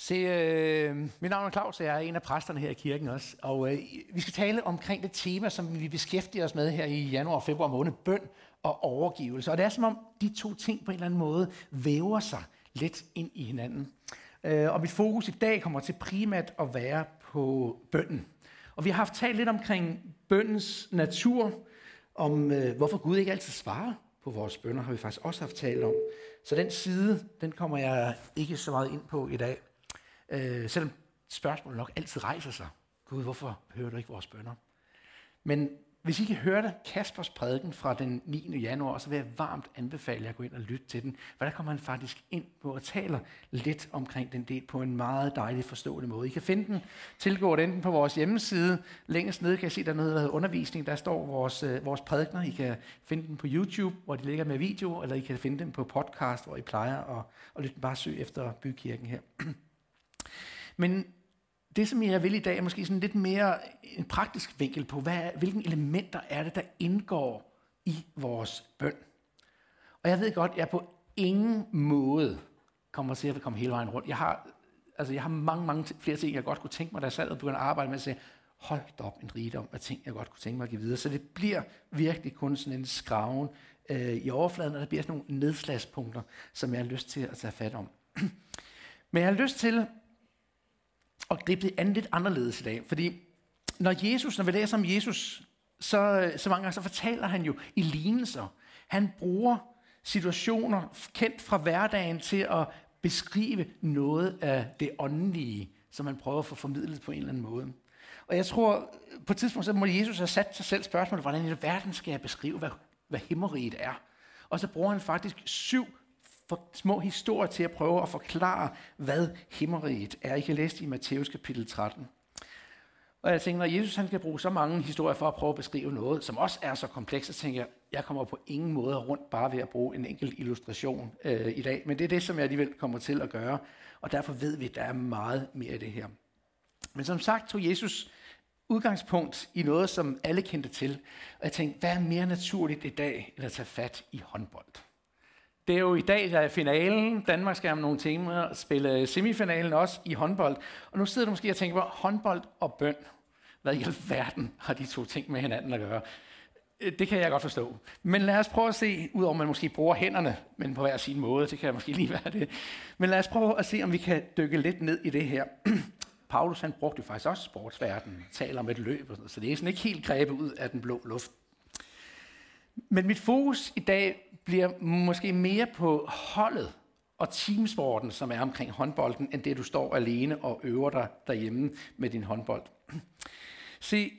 Se, øh, mit navn er Claus, og jeg er en af præsterne her i kirken også. Og øh, vi skal tale omkring det tema, som vi beskæftiger os med her i januar og februar måned, bøn og overgivelse. Og det er som om de to ting på en eller anden måde væver sig lidt ind i hinanden. Øh, og mit fokus i dag kommer til primært at være på bønnen. Og vi har haft talt lidt omkring bøndens natur, om øh, hvorfor Gud ikke altid svarer på vores bønder, har vi faktisk også haft talt om. Så den side, den kommer jeg ikke så meget ind på i dag. Øh, selvom spørgsmålet nok altid rejser sig. Gud, hvorfor hører du ikke vores bønder? Men hvis I kan høre det, Kaspers prædiken fra den 9. januar, så vil jeg varmt anbefale jer at gå ind og lytte til den, for der kommer han faktisk ind på og taler lidt omkring den del på en meget dejlig forståelig måde. I kan finde den tilgået enten på vores hjemmeside, længst nede kan I se, der er noget, der hedder undervisning, der står vores, øh, vores prædikner. I kan finde den på YouTube, hvor de ligger med video, eller I kan finde den på podcast, hvor I plejer at, at lytte bare søg efter bykirken her. Men det, som jeg vil i dag, er måske sådan lidt mere en praktisk vinkel på, hvad, hvilke elementer er det, der indgår i vores bøn. Og jeg ved godt, jeg på ingen måde kommer til at komme hele vejen rundt. Jeg har, altså jeg har mange, mange flere ting, jeg godt kunne tænke mig, da jeg sad og begyndte at arbejde med at sige, hold op en rigdom af ting, jeg godt kunne tænke mig at give videre. Så det bliver virkelig kun sådan en skraven øh, i overfladen, og der bliver sådan nogle nedslagspunkter, som jeg har lyst til at tage fat om. Men jeg har lyst til at gribe det an lidt anderledes i dag. Fordi når Jesus, når vi læser om Jesus, så, så mange gange så fortæller han jo i lignelser. Han bruger situationer kendt fra hverdagen til at beskrive noget af det åndelige, som man prøver at få formidlet på en eller anden måde. Og jeg tror, på et tidspunkt så må Jesus have sat sig selv spørgsmålet, hvordan i verden skal jeg beskrive, hvad, hvad himmeriget er? Og så bruger han faktisk syv for små historier til at prøve at forklare, hvad himmeriget er. I kan læse det i Matthæus kapitel 13. Og jeg tænker, når Jesus han kan bruge så mange historier for at prøve at beskrive noget, som også er så komplekst, så tænker jeg, jeg kommer på ingen måde rundt bare ved at bruge en enkelt illustration øh, i dag. Men det er det, som jeg alligevel kommer til at gøre. Og derfor ved vi, at der er meget mere i det her. Men som sagt tog Jesus udgangspunkt i noget, som alle kendte til. Og jeg tænkte, hvad er mere naturligt i dag, end at tage fat i håndbold? Det er jo i dag, der er finalen. Danmark skal om nogle timer spille semifinalen også i håndbold. Og nu sidder du måske og tænker på håndbold og bøn. Hvad i alverden har de to ting med hinanden at gøre? Øh, det kan jeg godt forstå. Men lad os prøve at se, udover at man måske bruger hænderne, men på hver sin måde, det kan måske lige være det. Men lad os prøve at se, om vi kan dykke lidt ned i det her. Paulus han brugte jo faktisk også sportsverdenen, taler om et løb, og sådan så det er sådan ikke helt grebet ud af den blå luft. Men mit fokus i dag bliver måske mere på holdet og teamsporten, som er omkring håndbolden, end det, du står alene og øver dig derhjemme med din håndbold. Se,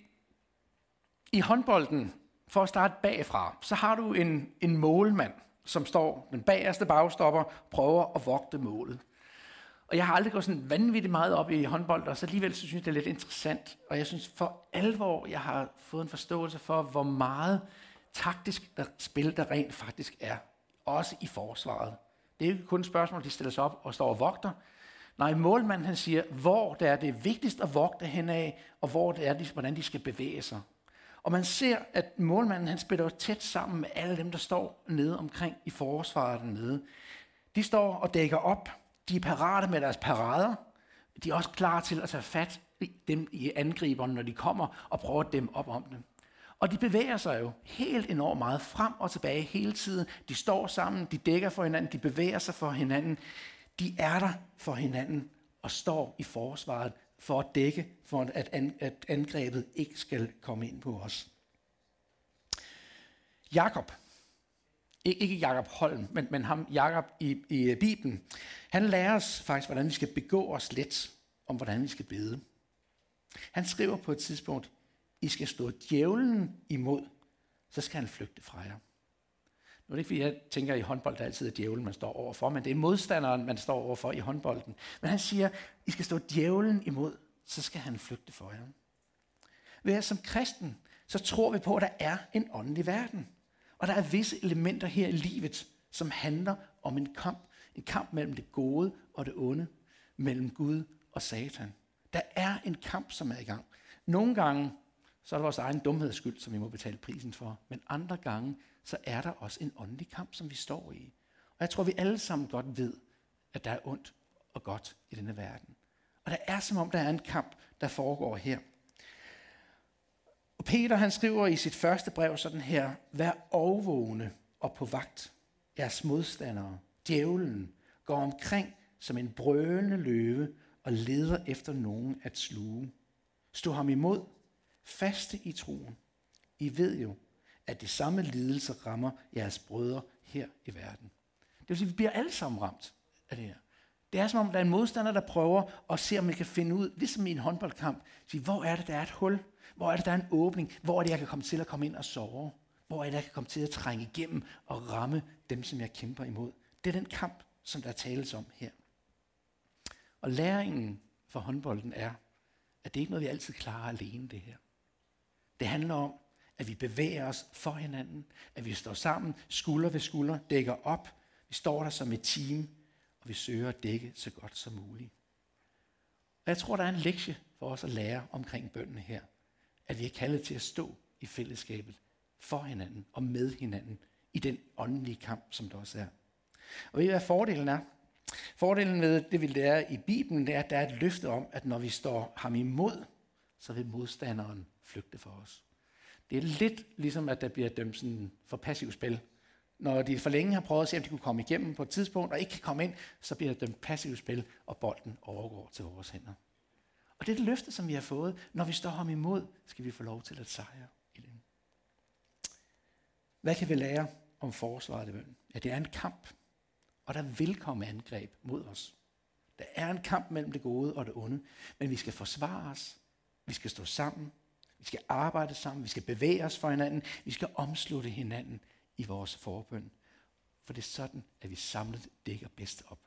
i håndbolden, for at starte bagfra, så har du en, en målmand, som står den bagerste bagstopper, prøver at vogte målet. Og jeg har aldrig gået sådan vanvittigt meget op i håndbold, og så alligevel så synes jeg, det er lidt interessant. Og jeg synes for alvor, jeg har fået en forståelse for, hvor meget taktisk der, spil, der rent faktisk er. Også i forsvaret. Det er ikke kun et spørgsmål, de stiller sig op og står og vogter. Nej, målmanden han siger, hvor det er det vigtigst at vogte henad, og hvor det er, hvordan de skal bevæge sig. Og man ser, at målmanden han spiller tæt sammen med alle dem, der står nede omkring i forsvaret dernede. De står og dækker op. De er parate med deres parader. De er også klar til at tage fat i dem i angriberne, når de kommer og prøver at dem op om dem. Og de bevæger sig jo helt enormt meget frem og tilbage hele tiden. De står sammen, de dækker for hinanden, de bevæger sig for hinanden. De er der for hinanden og står i forsvaret for at dække, for at, an, at angrebet ikke skal komme ind på os. Jakob, ikke Jakob Holm, men, men ham Jakob i, i øh, Bibelen, han lærer os faktisk, hvordan vi skal begå os let, om hvordan vi skal bede. Han skriver på et tidspunkt, i skal stå djævlen imod, så skal han flygte fra jer. Nu er det ikke, fordi jeg tænker, at i håndbold der altid er djævlen, man står overfor, men det er modstanderen, man står overfor i håndbolden. Men han siger, I skal stå djævlen imod, så skal han flygte for jer. Ved at som kristen, så tror vi på, at der er en åndelig verden. Og der er visse elementer her i livet, som handler om en kamp. En kamp mellem det gode og det onde. Mellem Gud og Satan. Der er en kamp, som er i gang. Nogle gange så er det vores egen dumheds skyld, som vi må betale prisen for. Men andre gange, så er der også en åndelig kamp, som vi står i. Og jeg tror, vi alle sammen godt ved, at der er ondt og godt i denne verden. Og der er som om, der er en kamp, der foregår her. Og Peter han skriver i sit første brev sådan her, vær overvågne og på vagt. Jeres modstandere, djævlen, går omkring som en brølende løve og leder efter nogen at sluge. Stå ham imod, faste i troen. I ved jo, at det samme lidelse rammer jeres brødre her i verden. Det vil sige, at vi bliver alle sammen ramt af det her. Det er som om, der er en modstander, der prøver at se, om man kan finde ud, ligesom i en håndboldkamp, sige, hvor er det, der er et hul? Hvor er det, der er en åbning? Hvor er det, jeg kan komme til at komme ind og sove? Hvor er det, jeg kan komme til at trænge igennem og ramme dem, som jeg kæmper imod? Det er den kamp, som der tales om her. Og læringen for håndbolden er, at det ikke er noget, vi altid klarer alene, det her. Det handler om, at vi bevæger os for hinanden, at vi står sammen, skulder ved skulder, dækker op. Vi står der som et team, og vi søger at dække så godt som muligt. Og jeg tror, der er en lektie for os at lære omkring bønden her. At vi er kaldet til at stå i fællesskabet for hinanden og med hinanden i den åndelige kamp, som der også er. Og ved I, hvad fordelen er? Fordelen ved det, vi lærer i Bibelen, det er, at der er et løfte om, at når vi står ham imod, så vil modstanderen flygte for os. Det er lidt ligesom, at der bliver dømt sådan for passiv spil. Når de for længe har prøvet at se, om de kunne komme igennem på et tidspunkt, og ikke kan komme ind, så bliver der dømt passiv spil, og bolden overgår til vores hænder. Og det er det løfte, som vi har fået. Når vi står ham imod, skal vi få lov til at sejre i det. Hvad kan vi lære om forsvaret af bøn? Ja, det er en kamp, og der vil komme angreb mod os. Der er en kamp mellem det gode og det onde, men vi skal forsvare os. Vi skal stå sammen. Vi skal arbejde sammen. Vi skal bevæge os for hinanden. Vi skal omslutte hinanden i vores forbøn. For det er sådan, at vi samlet dækker bedst op.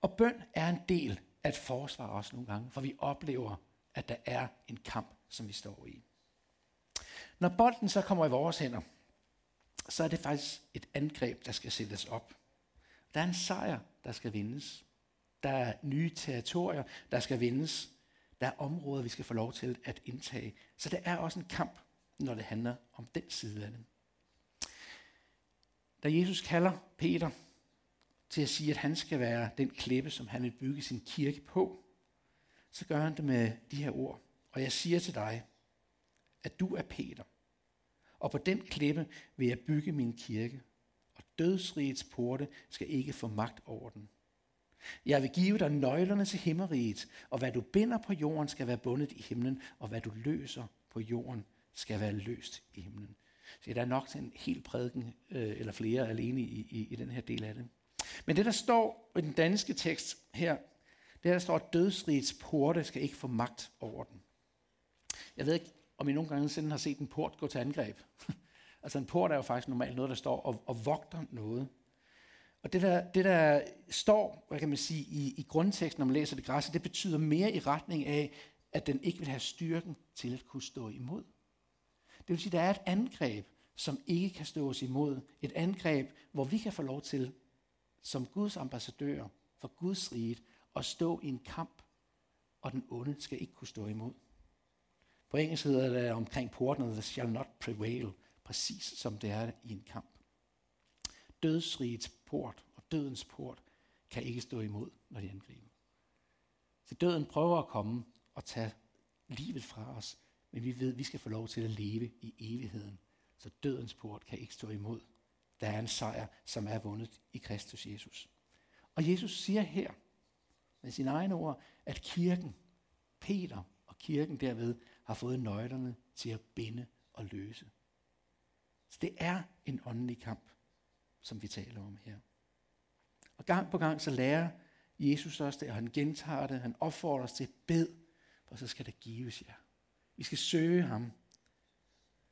Og bøn er en del af et forsvar også nogle gange, for vi oplever, at der er en kamp, som vi står i. Når bolden så kommer i vores hænder, så er det faktisk et angreb, der skal sættes op. Der er en sejr, der skal vindes. Der er nye territorier, der skal vindes. Der er områder, vi skal få lov til at indtage. Så det er også en kamp, når det handler om den side af det. Da Jesus kalder Peter til at sige, at han skal være den klippe, som han vil bygge sin kirke på, så gør han det med de her ord. Og jeg siger til dig, at du er Peter, og på den klippe vil jeg bygge min kirke, og dødsrigets porte skal ikke få magt over den. Jeg vil give dig nøglerne til himmeriget, og hvad du binder på jorden skal være bundet i himlen, og hvad du løser på jorden skal være løst i himlen. Så der er nok til en hel prædiken, øh, eller flere alene i, i, i den her del af det. Men det, der står i den danske tekst her, det der står, at dødsrigets porte skal ikke få magt over den. Jeg ved ikke, om I nogle gange siden har set en port gå til angreb. altså en port er jo faktisk normalt noget, der står og, og vogter noget. Og det der, det der står, hvad kan man sige, i, i grundteksten, når man læser det græs, det betyder mere i retning af, at den ikke vil have styrken til at kunne stå imod. Det vil sige, at der er et angreb, som ikke kan stå os imod. Et angreb, hvor vi kan få lov til, som Guds ambassadør for Guds rige, at stå i en kamp, og den onde skal ikke kunne stå imod. På engelsk hedder det omkring portene, the shall not prevail, præcis som det er i en kamp. Dødsrigets port og dødens port kan ikke stå imod, når de angriber. Så døden prøver at komme og tage livet fra os, men vi ved, at vi skal få lov til at leve i evigheden. Så dødens port kan ikke stå imod. Der er en sejr, som er vundet i Kristus Jesus. Og Jesus siger her, med sine egne ord, at kirken, Peter og kirken derved, har fået nøglerne til at binde og løse. Så det er en åndelig kamp, som vi taler om her. Og gang på gang så lærer Jesus os det, og han gentager det, han opfordrer os til, bed, for så skal der gives jer. Vi skal søge ham.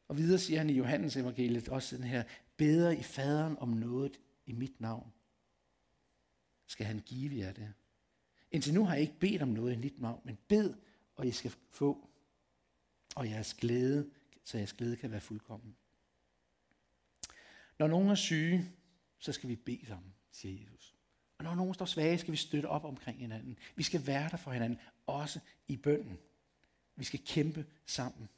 Og videre siger han i Johannes evangeliet også den her, beder i faderen om noget i mit navn. Skal han give jer det? Indtil nu har jeg ikke bedt om noget i mit navn, men bed, og I skal få. Og jeres glæde, så jeres glæde kan være fuldkommen. Når nogen er syge, så skal vi bede sammen, siger Jesus. Og når nogen står svage, skal vi støtte op omkring hinanden. Vi skal være der for hinanden, også i bønden. Vi skal kæmpe sammen.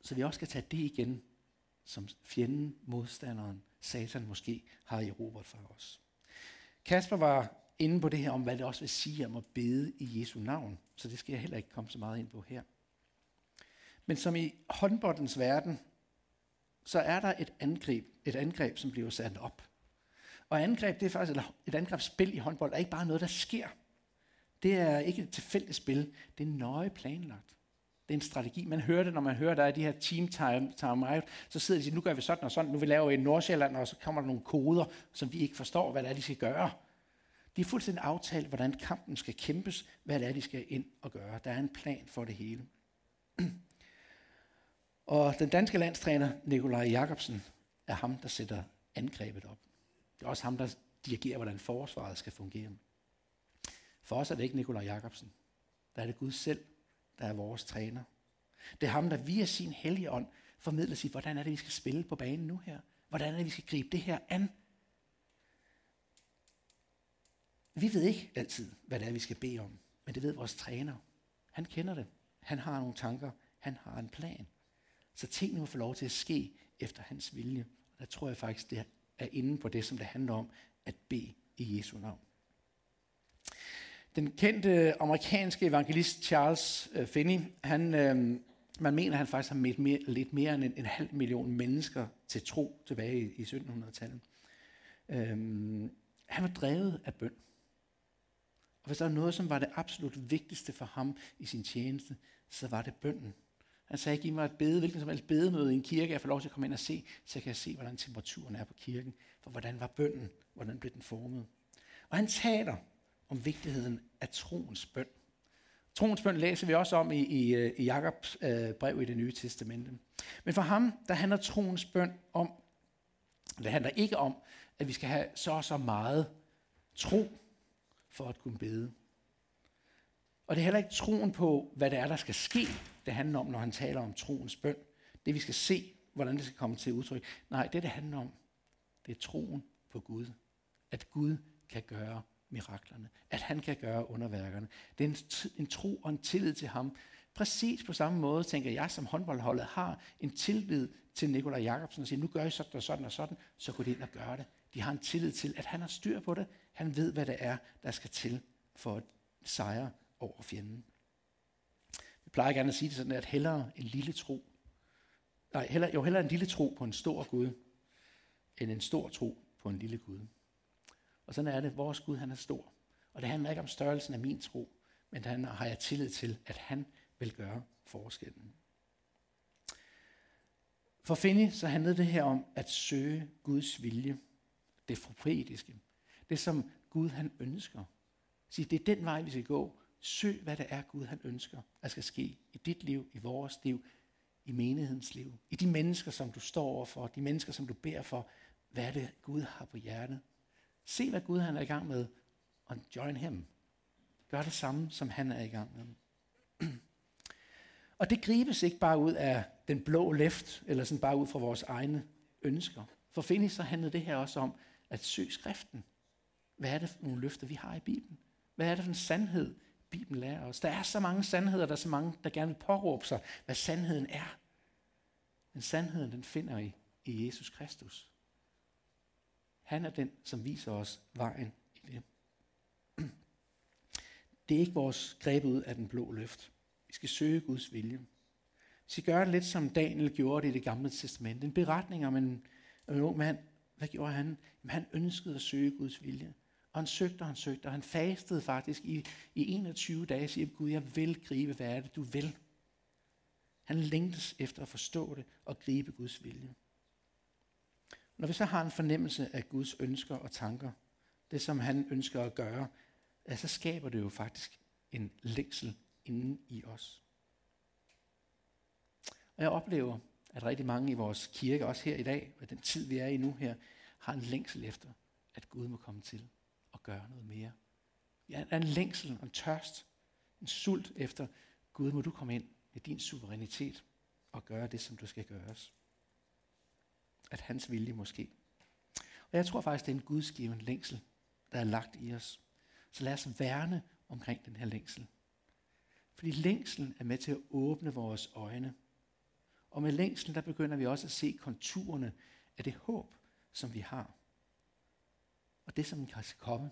Så vi også skal tage det igen, som fjenden, modstanderen, Satan måske har i Robert for os. Kasper var inde på det her om, hvad det også vil sige om at bede i Jesu navn, så det skal jeg heller ikke komme så meget ind på her. Men som i håndboldens verden, så er der et angreb, et angreb, som bliver sat op. Og angreb, det er faktisk, eller et angrebsspil i håndbold, er ikke bare noget, der sker. Det er ikke et tilfældigt spil, det er nøje planlagt. Det er en strategi. Man hører det, når man hører, der er de her team time, time out, så sidder de og siger, nu gør vi sådan og sådan, nu vi laver i Nordsjælland, og så kommer der nogle koder, som vi ikke forstår, hvad det er, de skal gøre. De er fuldstændig aftalt, hvordan kampen skal kæmpes, hvad det er, de skal ind og gøre. Der er en plan for det hele. Og den danske landstræner, Nikolaj Jakobsen, er ham, der sætter angrebet op. Det er også ham, der dirigerer, hvordan forsvaret skal fungere. For os er det ikke Nikolaj Jakobsen. Der er det Gud selv, der er vores træner. Det er ham, der via sin hellige ånd formidler sig, hvordan er det, vi skal spille på banen nu her? Hvordan er det, vi skal gribe det her an? Vi ved ikke altid, hvad det er, vi skal bede om, men det ved vores træner. Han kender det. Han har nogle tanker. Han har en plan. Så tingene må få lov til at ske efter hans vilje. Og der tror jeg faktisk, det er inde på det, som det handler om at bede i Jesu navn. Den kendte amerikanske evangelist Charles øh, Finney, han, øh, man mener, at han faktisk har mødt mere, lidt mere end en, en halv million mennesker til tro tilbage i, i 1700-tallet. Øh, han var drevet af bøn. Og hvis der var noget, som var det absolut vigtigste for ham i sin tjeneste, så var det bønden. Han sagde, giv mig et bede, hvilken som helst bedemøde i en kirke, jeg får lov til at komme ind og se, så jeg kan se, hvordan temperaturen er på kirken. For hvordan var bønden? Hvordan blev den formet? Og han taler om vigtigheden af troens bøn. Troens bøn læser vi også om i, i, øh, i Jakobs øh, brev i det nye testamente. Men for ham, der handler troens bøn om, det handler ikke om, at vi skal have så og så meget tro for at kunne bede. Og det er heller ikke troen på, hvad det er, der skal ske, det handler om, når han taler om troens bøn. Det vi skal se, hvordan det skal komme til udtryk. Nej, det det handler om, det er troen på Gud. At Gud kan gøre miraklerne. At han kan gøre underværkerne. Det er en, en tro og en tillid til ham. Præcis på samme måde, tænker jeg, som håndboldholdet har en tillid til Nikolaj Jacobsen og siger, nu gør I sådan og sådan og sådan, så går de ind og gør det. De har en tillid til, at han har styr på det. Han ved, hvad det er, der skal til for at sejre over fjenden. Jeg plejer gerne at sige det sådan, at hellere en lille tro, nej, hellere, jo hellere en lille tro på en stor Gud, end en stor tro på en lille Gud. Og sådan er det. Vores Gud, han er stor. Og det handler ikke om størrelsen af min tro, men han har jeg tillid til, at han vil gøre forskellen. For Finney så handlede det her om at søge Guds vilje. Det profetiske. Det som Gud han ønsker. Sige, det er den vej, vi skal gå. Søg, hvad det er, Gud han ønsker, at skal ske i dit liv, i vores liv, i menighedens liv, i de mennesker, som du står overfor, de mennesker, som du beder for. Hvad er det, Gud har på hjertet? Se, hvad Gud han er i gang med, og join him. Gør det samme, som han er i gang med. og det gribes ikke bare ud af den blå left, eller sådan bare ud fra vores egne ønsker. For Finney så handlede det her også om at søge skriften. Hvad er det for nogle løfter, vi har i Bibelen? Hvad er det for en sandhed, Bibelen lærer os? Der er så mange sandheder, der er så mange, der gerne vil påråbe sig, hvad sandheden er. Men sandheden, den finder I i Jesus Kristus. Han er den, som viser os vejen i det. Det er ikke vores greb ud af den blå løft. Vi skal søge Guds vilje. Vi skal gøre det lidt som Daniel gjorde det i det gamle testament. En beretning om en, en ung mand. Hvad gjorde han? Jamen, han ønskede at søge Guds vilje. Og han søgte, og han søgte, og han fastede faktisk i, i 21 dage og siger, Gud, jeg vil gribe, hvad er det, du vil? Han længtes efter at forstå det og gribe Guds vilje. Når vi så har en fornemmelse af Guds ønsker og tanker, det som han ønsker at gøre, ja, så skaber det jo faktisk en længsel inden i os. Og jeg oplever, at rigtig mange i vores kirke, også her i dag, og den tid vi er i nu her, har en længsel efter, at Gud må komme til gøre noget mere. Ja, der er en længsel en tørst, en sult efter, Gud må du komme ind med din suverænitet og gøre det, som du skal gøres at hans vilje måske. Og jeg tror faktisk, det er en gudsgiven længsel, der er lagt i os. Så lad os værne omkring den her længsel. Fordi længselen er med til at åbne vores øjne. Og med længselen, der begynder vi også at se konturerne af det håb, som vi har og det, som kan komme.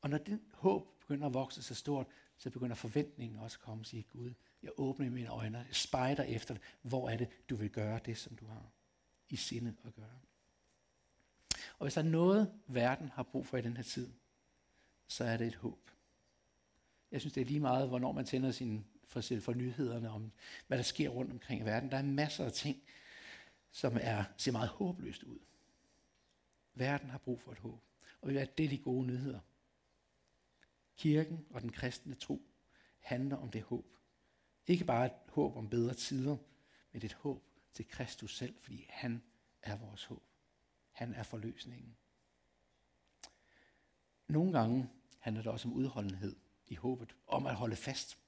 Og når den håb begynder at vokse så stort, så begynder forventningen også at komme og sige, Gud, jeg åbner mine øjne, jeg spejder efter det. Hvor er det, du vil gøre det, som du har i sinde at gøre? Og hvis der er noget, verden har brug for i den her tid, så er det et håb. Jeg synes, det er lige meget, hvornår man tænder sin for, for nyhederne om, hvad der sker rundt omkring i verden. Der er masser af ting, som er, ser meget håbløst ud. Verden har brug for et håb. Og det er de gode nyheder. Kirken og den kristne tro handler om det håb. Ikke bare et håb om bedre tider, men et håb til Kristus selv, fordi han er vores håb. Han er forløsningen. Nogle gange handler det også om udholdenhed i håbet, om at holde fast.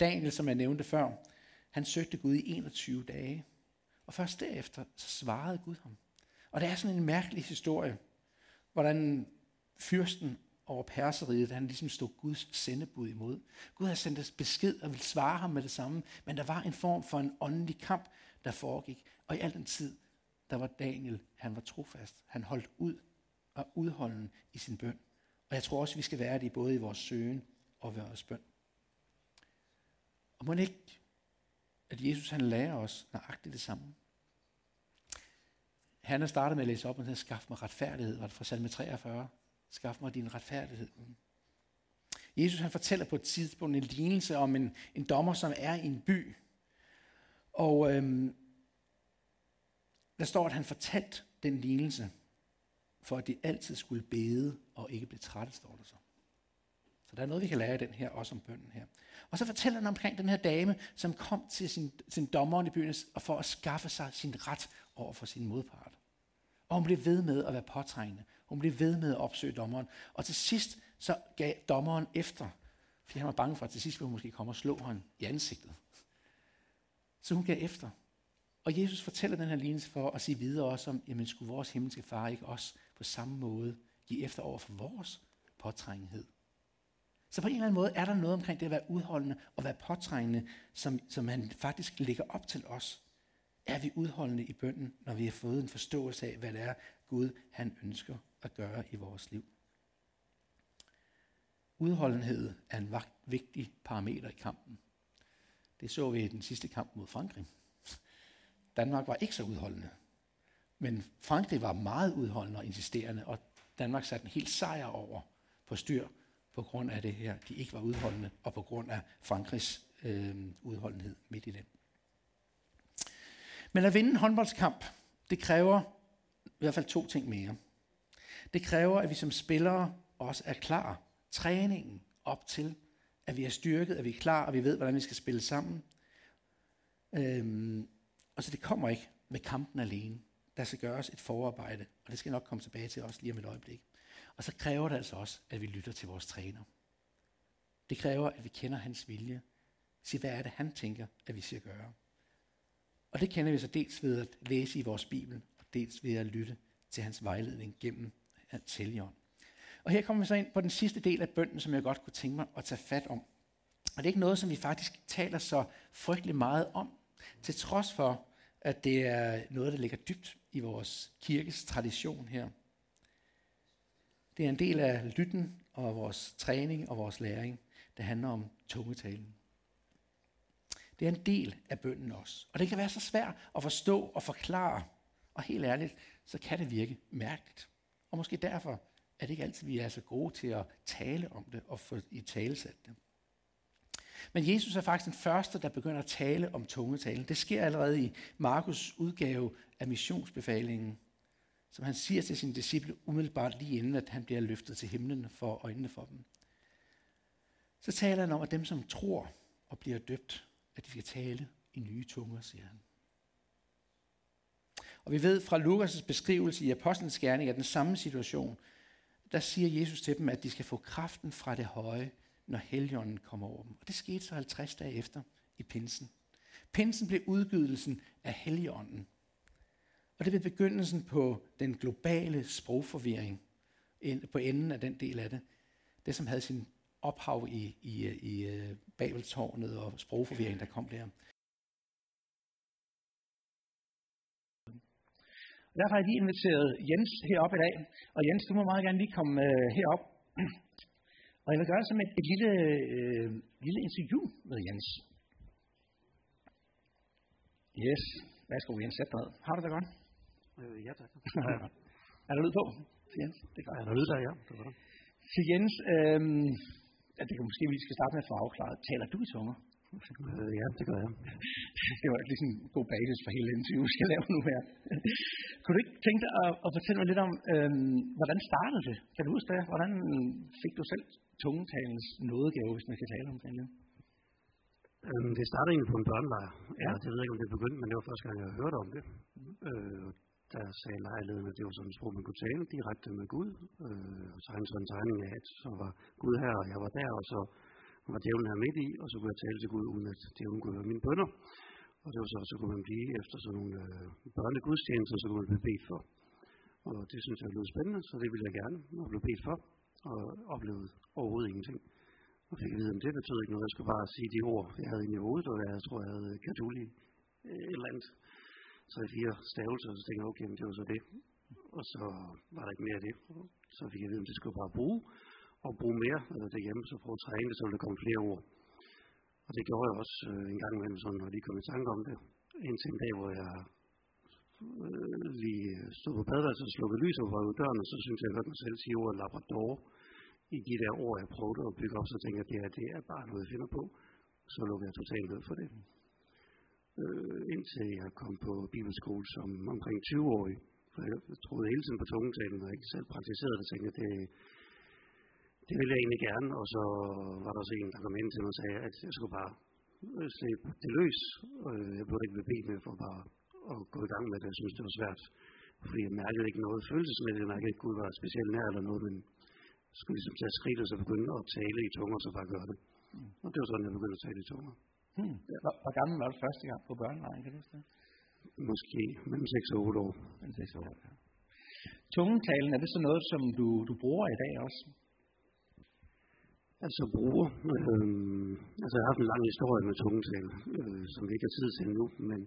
Daniel, som jeg nævnte før, han søgte Gud i 21 dage, og først derefter så svarede Gud ham. Og det er sådan en mærkelig historie, hvordan fyrsten over perseriet, han ligesom stod Guds sendebud imod. Gud havde sendt os besked og ville svare ham med det samme, men der var en form for en åndelig kamp, der foregik. Og i al den tid, der var Daniel, han var trofast. Han holdt ud og udholden i sin bøn. Og jeg tror også, vi skal være det både i vores søgen og vores bøn. Og må ikke, at Jesus han lærer os nøjagtigt det samme. Han har startet med at læse op, og han skaffe mig retfærdighed, var det fra salme 43. Skaf mig din retfærdighed. Jesus han fortæller på et tidspunkt en lignelse om en, en dommer, som er i en by. Og øhm, der står, at han fortalte den lignelse, for at de altid skulle bede og ikke blive trætte, står der så. Så der er noget, vi kan lære af den her, også om bønden her. Og så fortæller han omkring den her dame, som kom til sin, sin dommer i byen for at skaffe sig sin ret over for sin modpart. Og hun blev ved med at være påtrængende. Hun blev ved med at opsøge dommeren. Og til sidst så gav dommeren efter, fordi han var bange for, at til sidst ville hun måske komme og slå ham i ansigtet. Så hun gav efter. Og Jesus fortæller den her lignelse for at sige videre også om, jamen skulle vores himmelske far ikke også på samme måde give efter over for vores påtrængenhed? Så på en eller anden måde er der noget omkring det at være udholdende og være påtrængende, som, som han faktisk lægger op til os. Er vi udholdende i bønden, når vi har fået en forståelse af, hvad det er, Gud han ønsker at gøre i vores liv? Udholdenhed er en vigtig parameter i kampen. Det så vi i den sidste kamp mod Frankrig. Danmark var ikke så udholdende. Men Frankrig var meget udholdende og insisterende, og Danmark satte en helt sejr over på styr på grund af det her, de ikke var udholdende, og på grund af Frankrigs øh, udholdenhed midt i det. Men at vinde en håndboldskamp, det kræver i hvert fald to ting mere. Det kræver, at vi som spillere også er klar. Træningen op til, at vi er styrket, at vi er klar, og vi ved, hvordan vi skal spille sammen. Øhm, og så det kommer ikke med kampen alene. Der skal gøres et forarbejde, og det skal nok komme tilbage til os lige om et øjeblik. Og så kræver det altså også, at vi lytter til vores træner. Det kræver, at vi kender hans vilje. Sig, hvad er det, han tænker, at vi skal gøre. Og det kender vi så dels ved at læse i vores Bibel, og dels ved at lytte til hans vejledning gennem hans helligånd. Og her kommer vi så ind på den sidste del af bønden, som jeg godt kunne tænke mig at tage fat om. Og det er ikke noget, som vi faktisk taler så frygtelig meget om, til trods for, at det er noget, der ligger dybt i vores kirkes tradition her. Det er en del af lytten og vores træning og vores læring, der handler om tungetalen. Det er en del af bønden også. Og det kan være så svært at forstå og forklare. Og helt ærligt, så kan det virke mærkeligt. Og måske derfor er det ikke altid, vi er så gode til at tale om det og få i talesat det. Men Jesus er faktisk den første, der begynder at tale om tungetalen. Det sker allerede i Markus udgave af missionsbefalingen, som han siger til sine disciple umiddelbart lige inden, at han bliver løftet til himlen for øjnene for dem. Så taler han om, at dem, som tror og bliver døbt, at de skal tale i nye tunger, siger han. Og vi ved fra Lukas' beskrivelse i Apostlenes Gerning, at den samme situation, der siger Jesus til dem, at de skal få kraften fra det høje, når helgenen kommer over dem. Og det skete så 50 dage efter i pinsen. Pinsen blev udgydelsen af helligånden. Og det blev begyndelsen på den globale sprogforvirring på enden af den del af det. Det, som havde sin ophav i, i, øh, i øh, Babeltårnet og sprogforvirring, der kom der. Derfor har jeg lige inviteret Jens herop i dag. Og Jens, du må meget gerne lige komme øh, herop. Og jeg vil gøre som et, et lille, øh, lille interview med Jens. Yes. Værsgo, Jens, sæt dig. Har du det godt? Øh, ja, tak. er der lyd på? Jens, det gør jeg. Er der lyd der, ja. Det var Til Jens, øh, ja, det kan måske vi skal starte med at få afklaret. Taler du i tunger? Øh, ja, det gør jeg. det var ligesom en god basis for hele interviewet, vi skal lave nu her. Kunne du ikke tænke dig at, at fortælle mig lidt om, øhm, hvordan startede det? Kan du huske det? Hvordan fik du selv tungetalens nådegave, hvis man kan tale om det? Øhm, det startede egentlig på en børnelejr. Ja. Jeg ved ikke, om det begyndte, men det var første gang, jeg hørte om det. Øh, der sagde lejligheden, at det var sådan et sprog, man kunne tale direkte med Gud. Øh, og så han så en tegning af, at så var Gud her, og jeg var der, og så var djævlen her midt i, og så kunne jeg tale til Gud, uden at djævlen kunne høre mine bønder. Og det var så, så kunne man blive efter sådan nogle øh, børnegudstjenester, så kunne man blive bedt for. Og det synes jeg lød spændende, så det ville jeg gerne, og blev bedt for, og oplevede overhovedet ingenting. Og fik at vide, at det betød ikke noget, jeg skulle bare sige de ord, jeg havde inde i hovedet, og jeg tror, jeg havde øh, katoli øh, et eller andet. Så i fire stavelser, så tænkte jeg, okay, det var så det. Og så var der ikke mere af det. Så fik jeg vide, at det skulle jeg bare bruge og bruge mere øh, derhjemme, så prøve at træne det, så ville der komme flere ord. Og det gjorde jeg også øh, en gang imellem, sådan, når de kom i tanke om det. Indtil en dag, hvor jeg øh, lige stod på badeværelset og slukkede lys og var døren, og så synes jeg, jeg hørte mig selv sige ordet Labrador i de der ord, jeg prøvede at bygge op, så tænkte jeg, at det, her, det er bare noget, jeg finder på. Så lukkede jeg totalt ned for det. Øh, indtil jeg kom på bibelskole som omkring 20-årig. For jeg troede hele tiden på tungetalen, og ikke selv praktiserede det, tænkte det, det ville jeg egentlig gerne, og så var der også en, der kom ind til mig og sagde, at jeg skulle bare øh, slippe det løs. Jeg burde ikke blive bedt med for bare at gå i gang med det. Jeg synes, det var svært, fordi jeg mærkede ikke noget følelsesmæssigt. Jeg mærkede ikke, at Gud var specielt nær eller noget, men jeg skulle ligesom tage skridt og så begynde at tale i tunger, og så bare gøre det. Mm. Og det var sådan, jeg begyndte at tale i tunger. Hmm. Hvor, hvor gammel var du første gang på børnelejen, kan du huske det? Måske mellem 6 og 8 år. Mellem 6 år, ja. Tungetalen, er det så noget, som du, du bruger i dag også? altså bruger. Øh, altså jeg har haft en lang historie med tungetal, øh, som vi ikke har tid til nu, men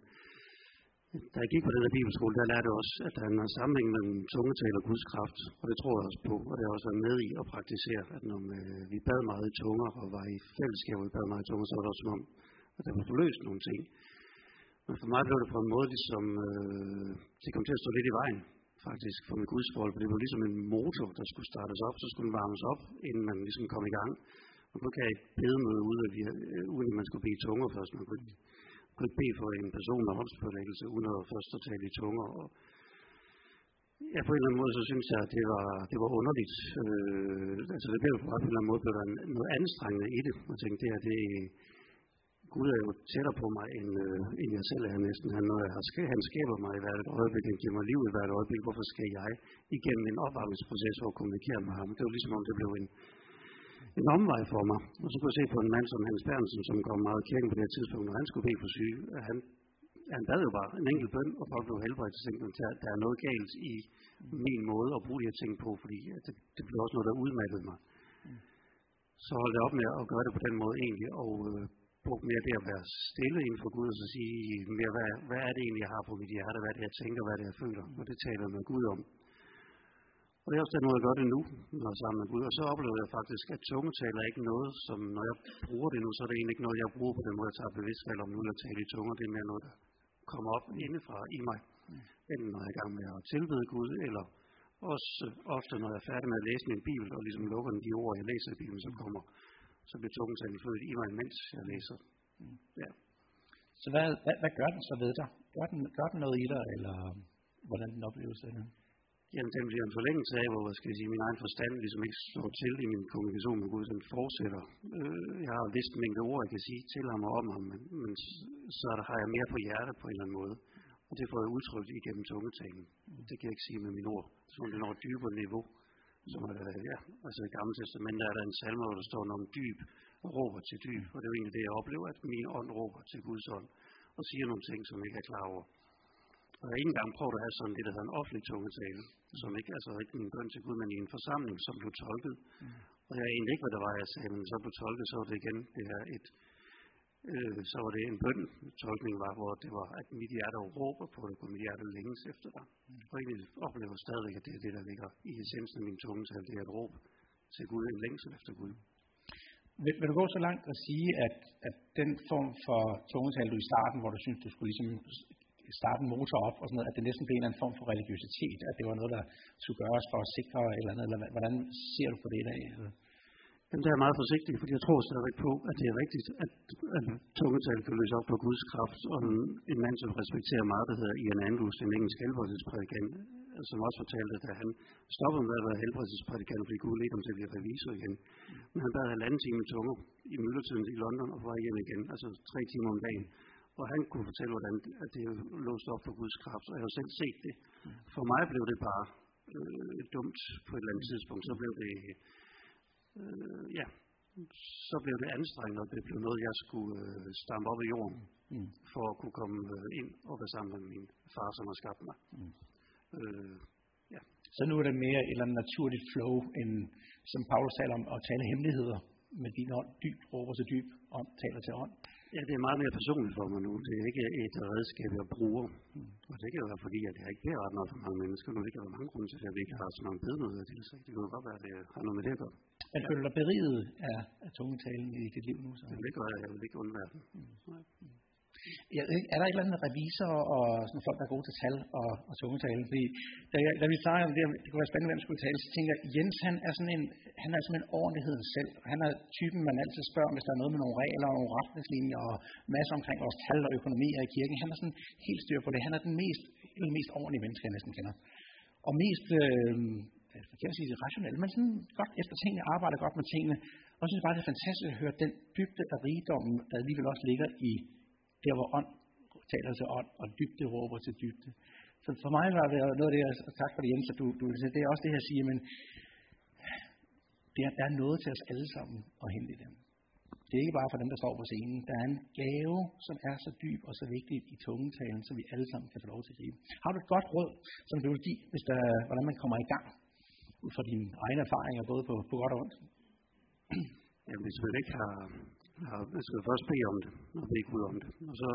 da jeg gik på den her bibelskole, der lærte jeg også, at der er en sammenhæng mellem tungetal og Guds kraft, og det tror jeg også på, og det har også været med i at praktisere, at når øh, vi bad meget i tunger, og var i fællesskab, og vi bad meget i tunger, så var det også som om, Altså, at der var forløst nogle ting. Men for mig blev det på en måde, ligesom, øh, det kom til at stå lidt i vejen faktisk for mit gudsforhold, for det var ligesom en motor, der skulle startes op, så skulle den varmes op, inden man ligesom kom i gang. Og nu kan jeg ikke bede noget ud, at vi, øh, uden at man skulle bede tunger først. Man kunne ikke, kunne ikke bede for en person med håndspålæggelse, uden at først at tale i tunger. Og ja, på en eller anden måde, så synes jeg, at det var, det var underligt. Øh, altså det blev på en eller anden måde blev der noget anstrengende i det. Jeg tænkte, det her, det, Gud er jo tættere på mig, end, øh, end jeg selv er næsten. Han, når jeg har, han skaber mig i hvert øjeblik, han giver mig liv i hvert øjeblik. Hvorfor skal jeg igennem en opvarmningsproces for at kommunikere med ham? Det var ligesom om det blev en, en omvej for mig. Og så kunne jeg se på en mand som Hans Bernsen, som kom meget i kirken på det tidspunkt, når han skulle bede for syge. Han, han bad jo bare en enkelt bøn, og folk blev helbredt. Så tænkte at der er noget galt i min måde at bruge de her ting på, fordi det, det blev også noget, der udmattede mig. Så holdt jeg op med at gøre det på den måde egentlig, og øh, brugt mere det at være stille inden for Gud, og så sige mere, hvad, hvad er det egentlig, jeg har på mit hjerte, hvad er det, jeg tænker, hvad er det, jeg føler, og det taler med Gud om. Og det er også den måde, jeg gør det nu, når jeg er sammen med Gud. Og så oplever jeg faktisk, at tungetaler er ikke noget, som når jeg bruger det nu, så er det egentlig ikke noget, jeg bruger på den måde, jeg tager bevidst valg om nu, at tale i tunger. Det er mere noget, der kommer op indefra i mig. Enten når jeg er i gang med at tilbede Gud, eller også øh, ofte, når jeg er færdig med at læse min Bibel, og ligesom lukker den de ord, jeg læser i Bibelen, så kommer så bliver tungetagen født i mig, mens jeg læser. Mm. Ja. Så hvad, hvad, hvad gør den så ved dig? Gør den, gør den noget i dig, eller hvordan den opleves det? Jamen, den bliver en forlængelse af, hvor skal jeg sige, min egen forstand ligesom ikke slår til i min kommunikation med Gud, den fortsætter. Øh, jeg har vist mængde ord, jeg kan sige til ham og om ham, men, men så der har jeg mere på hjerte på en eller anden måde. Og det får jeg udtrykt igennem tungetalen. Mm. Det kan jeg ikke sige med mine ord. Så det når et dybere niveau som er, ja, altså i gamle testament er der en salme, hvor der står om dyb, og råber til dyb, og det er jo egentlig det, jeg oplever, at min ånd råber til Guds ånd, og siger nogle ting, som jeg ikke er klar over. Og jeg har ikke engang prøvet at have sådan det, der hedder en offentlig tungetale, som ikke, altså ikke min bøn til Gud, men i en forsamling, som blev tolket. Mm. Og jeg egentlig ikke, hvad der var, jeg sagde, men så blev tolket, så var det igen det her et, øh, så var det en bøn. Tolkningen var, hvor det var, at mit hjerte råber på det, og mit hjerte længes efter dig. Og jeg oplever stadigvæk, at det er det, der ligger i essensen af min tungetal, det er et råb til Gud, en længsel efter Gud. Vil, vil du gå så langt og sige, at, at den form for tungetal, du i starten, hvor du synes, du skulle ligesom starte en motor op, og sådan noget, at det næsten blev en eller anden form for religiøsitet, at det var noget, der skulle gøres for at sikre eller andet, eller hvordan ser du på det i dag? Jamen, der er meget forsigtig, fordi jeg tror stadigvæk på, at det er rigtigt, at, at tungetal kan løse op på Guds kraft, og en, en mand, som respekterer meget, der hedder Ian Andrews, en engelsk helbredelsesprædikant, som også fortalte, at han stoppede med at være helbredelsesprædikant, fordi Gud ledte ham til at blive revisor igen. Men han bad halvanden time i tunger i myldretiden i London og var hjem igen, altså tre timer om dagen. Og han kunne fortælle, hvordan at det låst op for Guds kraft, og jeg har selv set det. For mig blev det bare øh, dumt på et eller andet tidspunkt. Så blev det, øh, ja, så blev det anstrengende, og det blev noget, jeg skulle øh, stampe op i jorden, mm. for at kunne komme øh, ind og være sammen med min far, som har skabt mig. Mm. Øh, ja. Så nu er det mere et eller andet naturligt flow, end som Paulus taler om, at tale hemmeligheder med din ånd, dyb, råber til dyb, ånd taler til ånd. Ja, det er meget mere personligt for mig nu. Det er ikke et redskab, jeg bruger. Og det kan jo være fordi, at jeg ikke beder ret meget for mange mennesker, men det kan være mange grunde til, at vi ikke har så mange bedemøder til sig. Det kan godt være, at det har noget med det at gøre. Men føler du dig beriget af, af tungetalen i dit liv nu? Så? Det gør jeg. Jeg vil ikke undvære den. Mm. Ja, er der et eller andet revisor og sådan folk, der er gode til tal og, og tungetale? Fordi da, jeg, da vi snakkede om det, det kunne være spændende, hvem skulle tale, så tænker jeg, Jens han er sådan en, han er sådan en ordentlighed selv. Han er typen, man altid spørger, hvis der er noget med nogle regler og nogle retningslinjer og masser omkring vores tal og økonomi i kirken. Han er sådan helt styr på det. Han er den mest, den mest ordentlige menneske, jeg næsten kender. Og mest, øh, jeg kan sige det men sådan godt efter tingene, arbejder godt med tingene. Og jeg synes bare, det er fantastisk at høre den dybde af rigdommen, der alligevel også ligger i der hvor ånd taler til ånd, og dybde råber til dybde. Så for mig var det noget af det, og tak for det Jens, at du, du det er også det, jeg siger, men der, der er noget til os alle sammen at hente i dem. Det er ikke bare for dem, der står på scenen. Der er en gave, som er så dyb og så vigtig i tungetalen, som vi alle sammen kan få lov til at gribe. Har du et godt råd, som du vil give, hvis der, hvordan man kommer i gang, ud fra dine egne erfaringer, både på, på godt og ondt? Jamen, hvis man ikke har, Ja, man skal først bede om det, og bede Gud om det. Og så,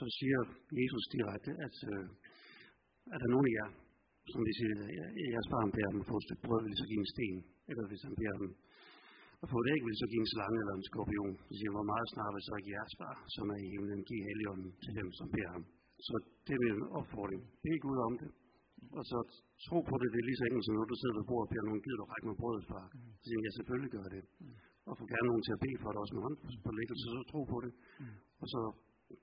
så siger Jesus direkte, at øh, er der nogen af jer, som de siger, jeres barn beder dem at få et stykke brød, vil så give en sten, eller hvis han beder dem at få et æg, vil så give en slange eller en skorpion. Så siger hvor meget snart vil så ikke jeres far, som er i himlen, give helligånden til dem, som beder ham. Så det er min opfordring. Bed Gud om det. Og så tro på det, det er lige så enkelt som når du sidder ved bordet og beder nogen, gider du række med brødet, far? Så siger jeg, selvfølgelig gør det. Mm. Og få gerne nogen til at bede for det også med hånd på læggelse, så tro på det. Og så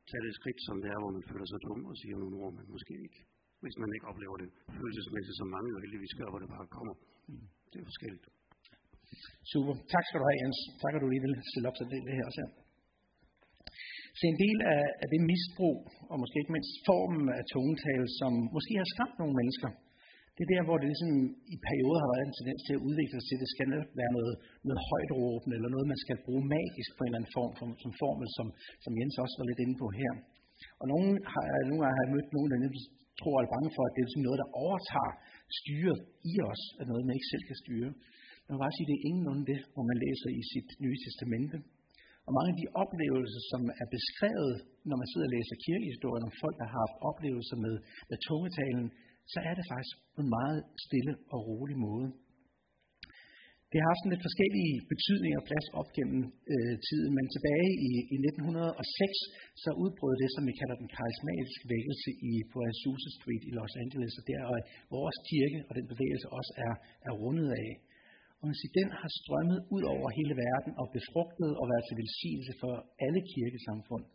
tage det skridt, som det er, hvor man føler sig dum og siger nogle ord, men måske ikke. Hvis man ikke oplever det følelsesmæssigt, som mange jo heldigvis gør, hvor det bare kommer. Det er forskelligt. Super. Tak skal du have, Jens. Tak, at du lige vil stille op til det, det her også her. Så en del af, af det misbrug, og måske ikke mindst formen af tungetale, som måske har skræmt nogle mennesker, det er der, hvor det ligesom i perioder har været en tendens til at udvikle sig til, det skal være noget, noget højt råbende, eller noget, man skal bruge magisk på en eller anden form, som, som formel, som, som Jens også var lidt inde på her. Og nogle, har, nogle gange har jeg mødt nogen, der tror er bange for, at det er sådan noget, der overtager styret i os, at noget, man ikke selv kan styre. Man må bare sige, at det er ingenlunde det, hvor man læser i sit nye testamente. Og mange af de oplevelser, som er beskrevet, når man sidder og læser kirkehistorien om folk, der har haft oplevelser med, med tungetalen, så er det faktisk på en meget stille og rolig måde. Det har haft sådan lidt forskellige betydninger og plads op gennem øh, tiden, men tilbage i, i 1906, så udbrød det, som vi kalder den karismatiske vækkelse i, på Azusa Street i Los Angeles, og der er vores kirke og den bevægelse også er, er rundet af. Og man siger, den har strømmet ud over hele verden og befrugtet og været til velsignelse for alle kirkesamfund.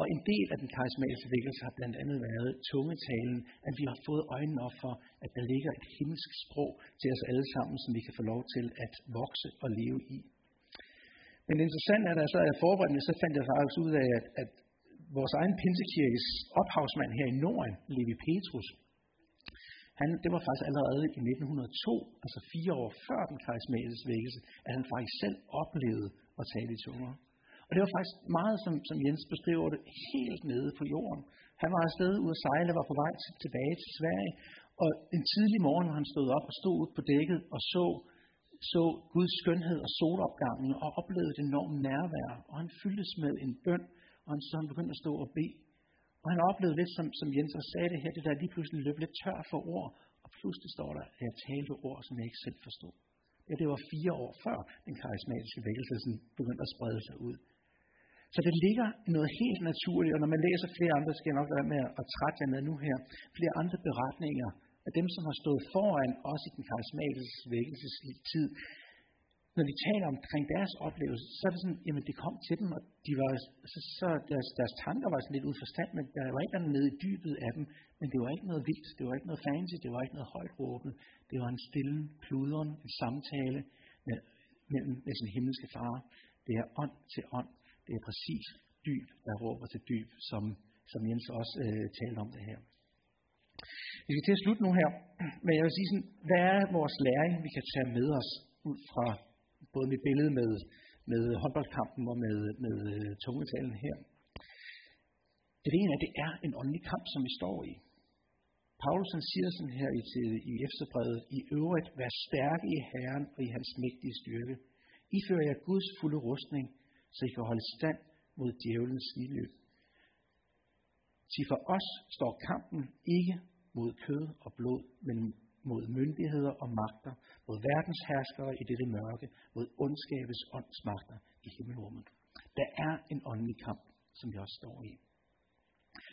Og en del af den karismatiske vækkelse har blandt andet været tungetalen, at vi har fået øjnene op for, at der ligger et himmelsk sprog til os alle sammen, som vi kan få lov til at vokse og leve i. Men det interessante er, at så jeg forberedte så fandt jeg faktisk ud af, at, at vores egen pinsekirkes ophavsmand her i Norden, Levi Petrus, han, det var faktisk allerede i 1902, altså fire år før den karismatiske vækkelse, at han faktisk selv oplevede at tale i tunger. Og det var faktisk meget, som, som Jens beskriver det, helt nede på jorden. Han var afsted ud at sejle, var på vej tilbage til Sverige, og en tidlig morgen, hvor han stod op og stod ud på dækket og så så Guds skønhed og solopgangen og oplevede et enormt nærvær. Og han fyldtes med en bøn, og han, så han begyndte at stå og bede. Og han oplevede lidt, som, som Jens også sagde det her, det der lige pludselig løb lidt tør for ord, og pludselig står der, at jeg talte ord, som jeg ikke selv forstod. Ja, det var fire år før den karismatiske vækkelse begyndte at sprede sig ud. Så det ligger noget helt naturligt, og når man læser flere andre, skal jeg nok være med at trætte jer med nu her, flere andre beretninger af dem, som har stået foran os i den karismatiske vækkelsestid, når de taler omkring deres oplevelse, så er det sådan, jamen det kom til dem, og de var, så, så deres, deres tanker var sådan lidt ud forstand, men der var ikke noget nede i dybet af dem, men det var ikke noget vildt, det var ikke noget fancy, det var ikke noget højt råbende, det var en stille pludren, en samtale med, mellem med sin himmelske far. Det er ånd til ånd, det er præcis dyb, der råber til dyb, som, som Jens også øh, talte om det her. Vi skal til at slutte nu her, men jeg vil sige sådan, hvad er vores læring, vi kan tage med os ud fra både mit billede med, med håndboldkampen og med, med øh, tungetalen her. Det ene er, at det er en åndelig kamp, som vi står i. Paulus han siger sådan her i, til, i efterbrevet, i øvrigt, vær stærke i Herren og i hans mægtige styrke. I fører jer Guds fulde rustning, så I kan holde stand mod djævelens ildløb. Sig for os står kampen ikke mod kød og blod, men mod myndigheder og magter, mod verdens herskere i dette mørke, mod ondskabets åndsmagter i himmelrummet. Der er en åndelig kamp, som vi også står i.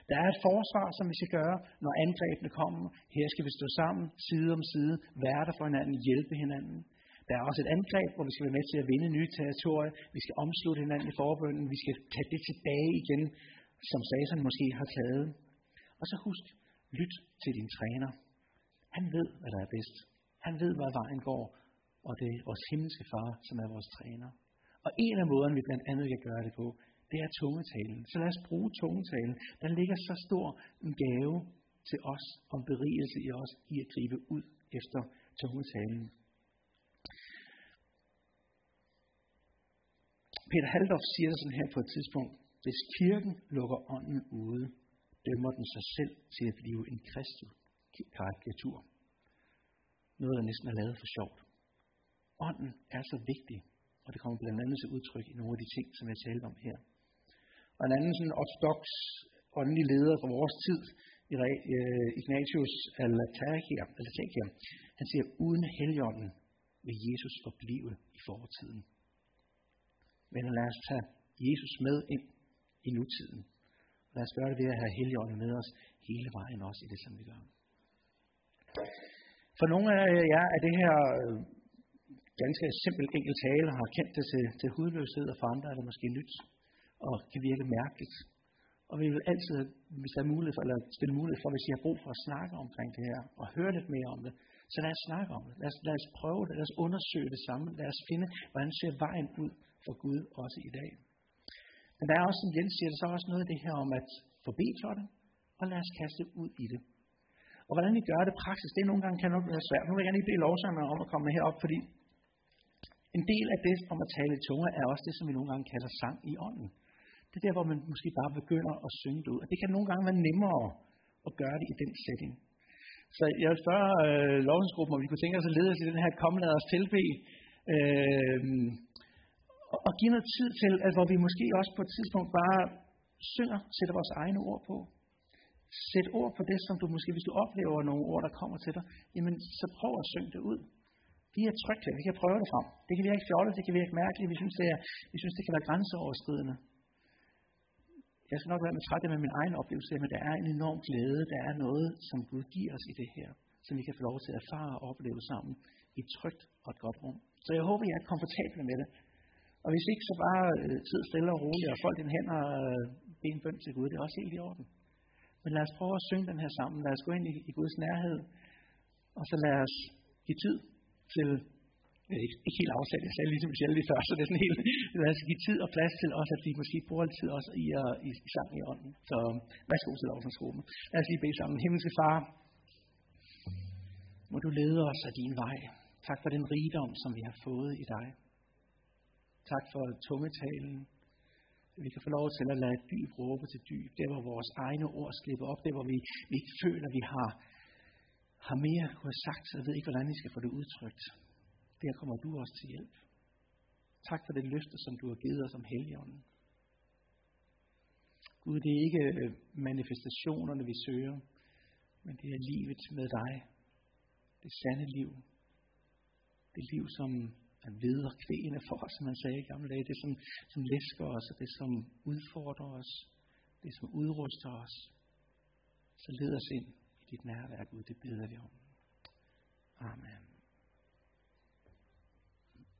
Der er et forsvar, som vi skal gøre, når angrebene kommer. Her skal vi stå sammen, side om side, være der for hinanden, hjælpe hinanden. Der er også et angreb, hvor vi skal være med til at vinde nye territorier. Vi skal omslutte hinanden i forbønden. Vi skal tage det tilbage igen, som Satan måske har taget. Og så husk, lyt til din træner. Han ved, hvad der er bedst. Han ved, hvad vejen går, og det er vores himmelske far, som er vores træner. Og en af måderne, vi blandt andet kan gøre det på, det er tungetalen. Så lad os bruge tungetalen. Der ligger så stor en gave til os, om berigelse i os, i at gribe ud efter tungetalen. Peter Haldorf siger sådan her på et tidspunkt, hvis kirken lukker ånden ude, dømmer den sig selv til at blive en kristen karikatur. Noget, der næsten er lavet for sjovt. Ånden er så vigtig, og det kommer blandt andet til udtryk i nogle af de ting, som jeg talte om her. Og en anden sådan ortodox åndelig leder fra vores tid, øh, Ignatius Alatakia, han siger, uden helligånden vil Jesus forblive i fortiden. Men lad os tage Jesus med ind i nutiden. Lad os gøre det ved at have helligånden med os hele vejen også i det, som vi gør. For nogle af jer er det her øh, ganske simpelt enkelt tale, har kendt det til, til hudløshed, og for andre er det måske nyt, og kan virke mærkeligt. Og vi vil altid, hvis der er mulighed for, eller stille mulighed for, hvis I har brug for at snakke omkring det her, og høre lidt mere om det, så lad os snakke om det. Lad os, lad os prøve det. Lad os undersøge det sammen. Lad os finde, hvordan ser vejen ud for Gud også i dag. Men der er også, som Jens siger, der er også noget af det her om at forbi for det, og lad os kaste ud i det. Og hvordan vi gør det praksis, det nogle gange kan nok være svært. Nu vil jeg gerne lige bede lovsangerne om at komme herop, fordi en del af det om at tale i tunge er også det, som vi nogle gange kalder sang i ånden. Det er der, hvor man måske bare begynder at synge det ud. Og det kan nogle gange være nemmere at gøre det i den setting. Så jeg vil spørge øh, lovsgruppen, om vi kunne tænke os at lede os i den her kommende os tilbe. Øh, og, give noget tid til, at hvor vi måske også på et tidspunkt bare synger, sætter vores egne ord på. Sæt ord på det, som du måske, hvis du oplever nogle ord, der kommer til dig, jamen så prøv at synge det ud. Vi er trygge, vi kan prøve det frem. Det kan virke fjollet, det kan virke mærkeligt, vi synes, det, er, vi synes, det kan være grænseoverskridende. Jeg skal nok være med træt med min egen oplevelse, men der er en enorm glæde, der er noget, som Gud giver os i det her, som vi kan få lov til at erfare og opleve sammen i et trygt og et godt rum. Så jeg håber, I er komfortable med det. Og hvis ikke, så bare øh, sid stille og roligt og folk din hænder og øh, bede en bøn til Gud. Det er også helt i orden. Men lad os prøve at synge den her sammen. Lad os gå ind i, i Guds nærhed. Og så lad os give tid til, ikke, ikke helt afsat, jeg sagde ligesom selv lige før, så det er sådan helt, lad os give tid og plads til også, at vi måske bruger lidt tid også i, uh, i, i sang i ånden. Så værsgo til lovsangsgruppen. Lad os lige bede sammen. Himmelske far, må du lede os af din vej. Tak for den rigdom, som vi har fået i dig. Tak for tungetalen. Vi kan få lov til at lade dyb råbe til dyb. Der, hvor vores egne ord slipper op. Der, hvor vi, vi ikke føler, at vi har, har mere kunne have sagt. Jeg ved ikke, hvordan vi skal få det udtrykt. der kommer du også til hjælp. Tak for det løfte, som du har givet os om Helligånden. Gud, det er ikke øh, manifestationerne, vi søger, men det er livet med dig. Det sande liv. Det liv, som er videre for os, som man sagde i gamle dage. Det, som, som læsker os, og det, som udfordrer os. Det, som udruster os. Så led os ind i dit nærvær, Gud. Det beder vi om. Amen.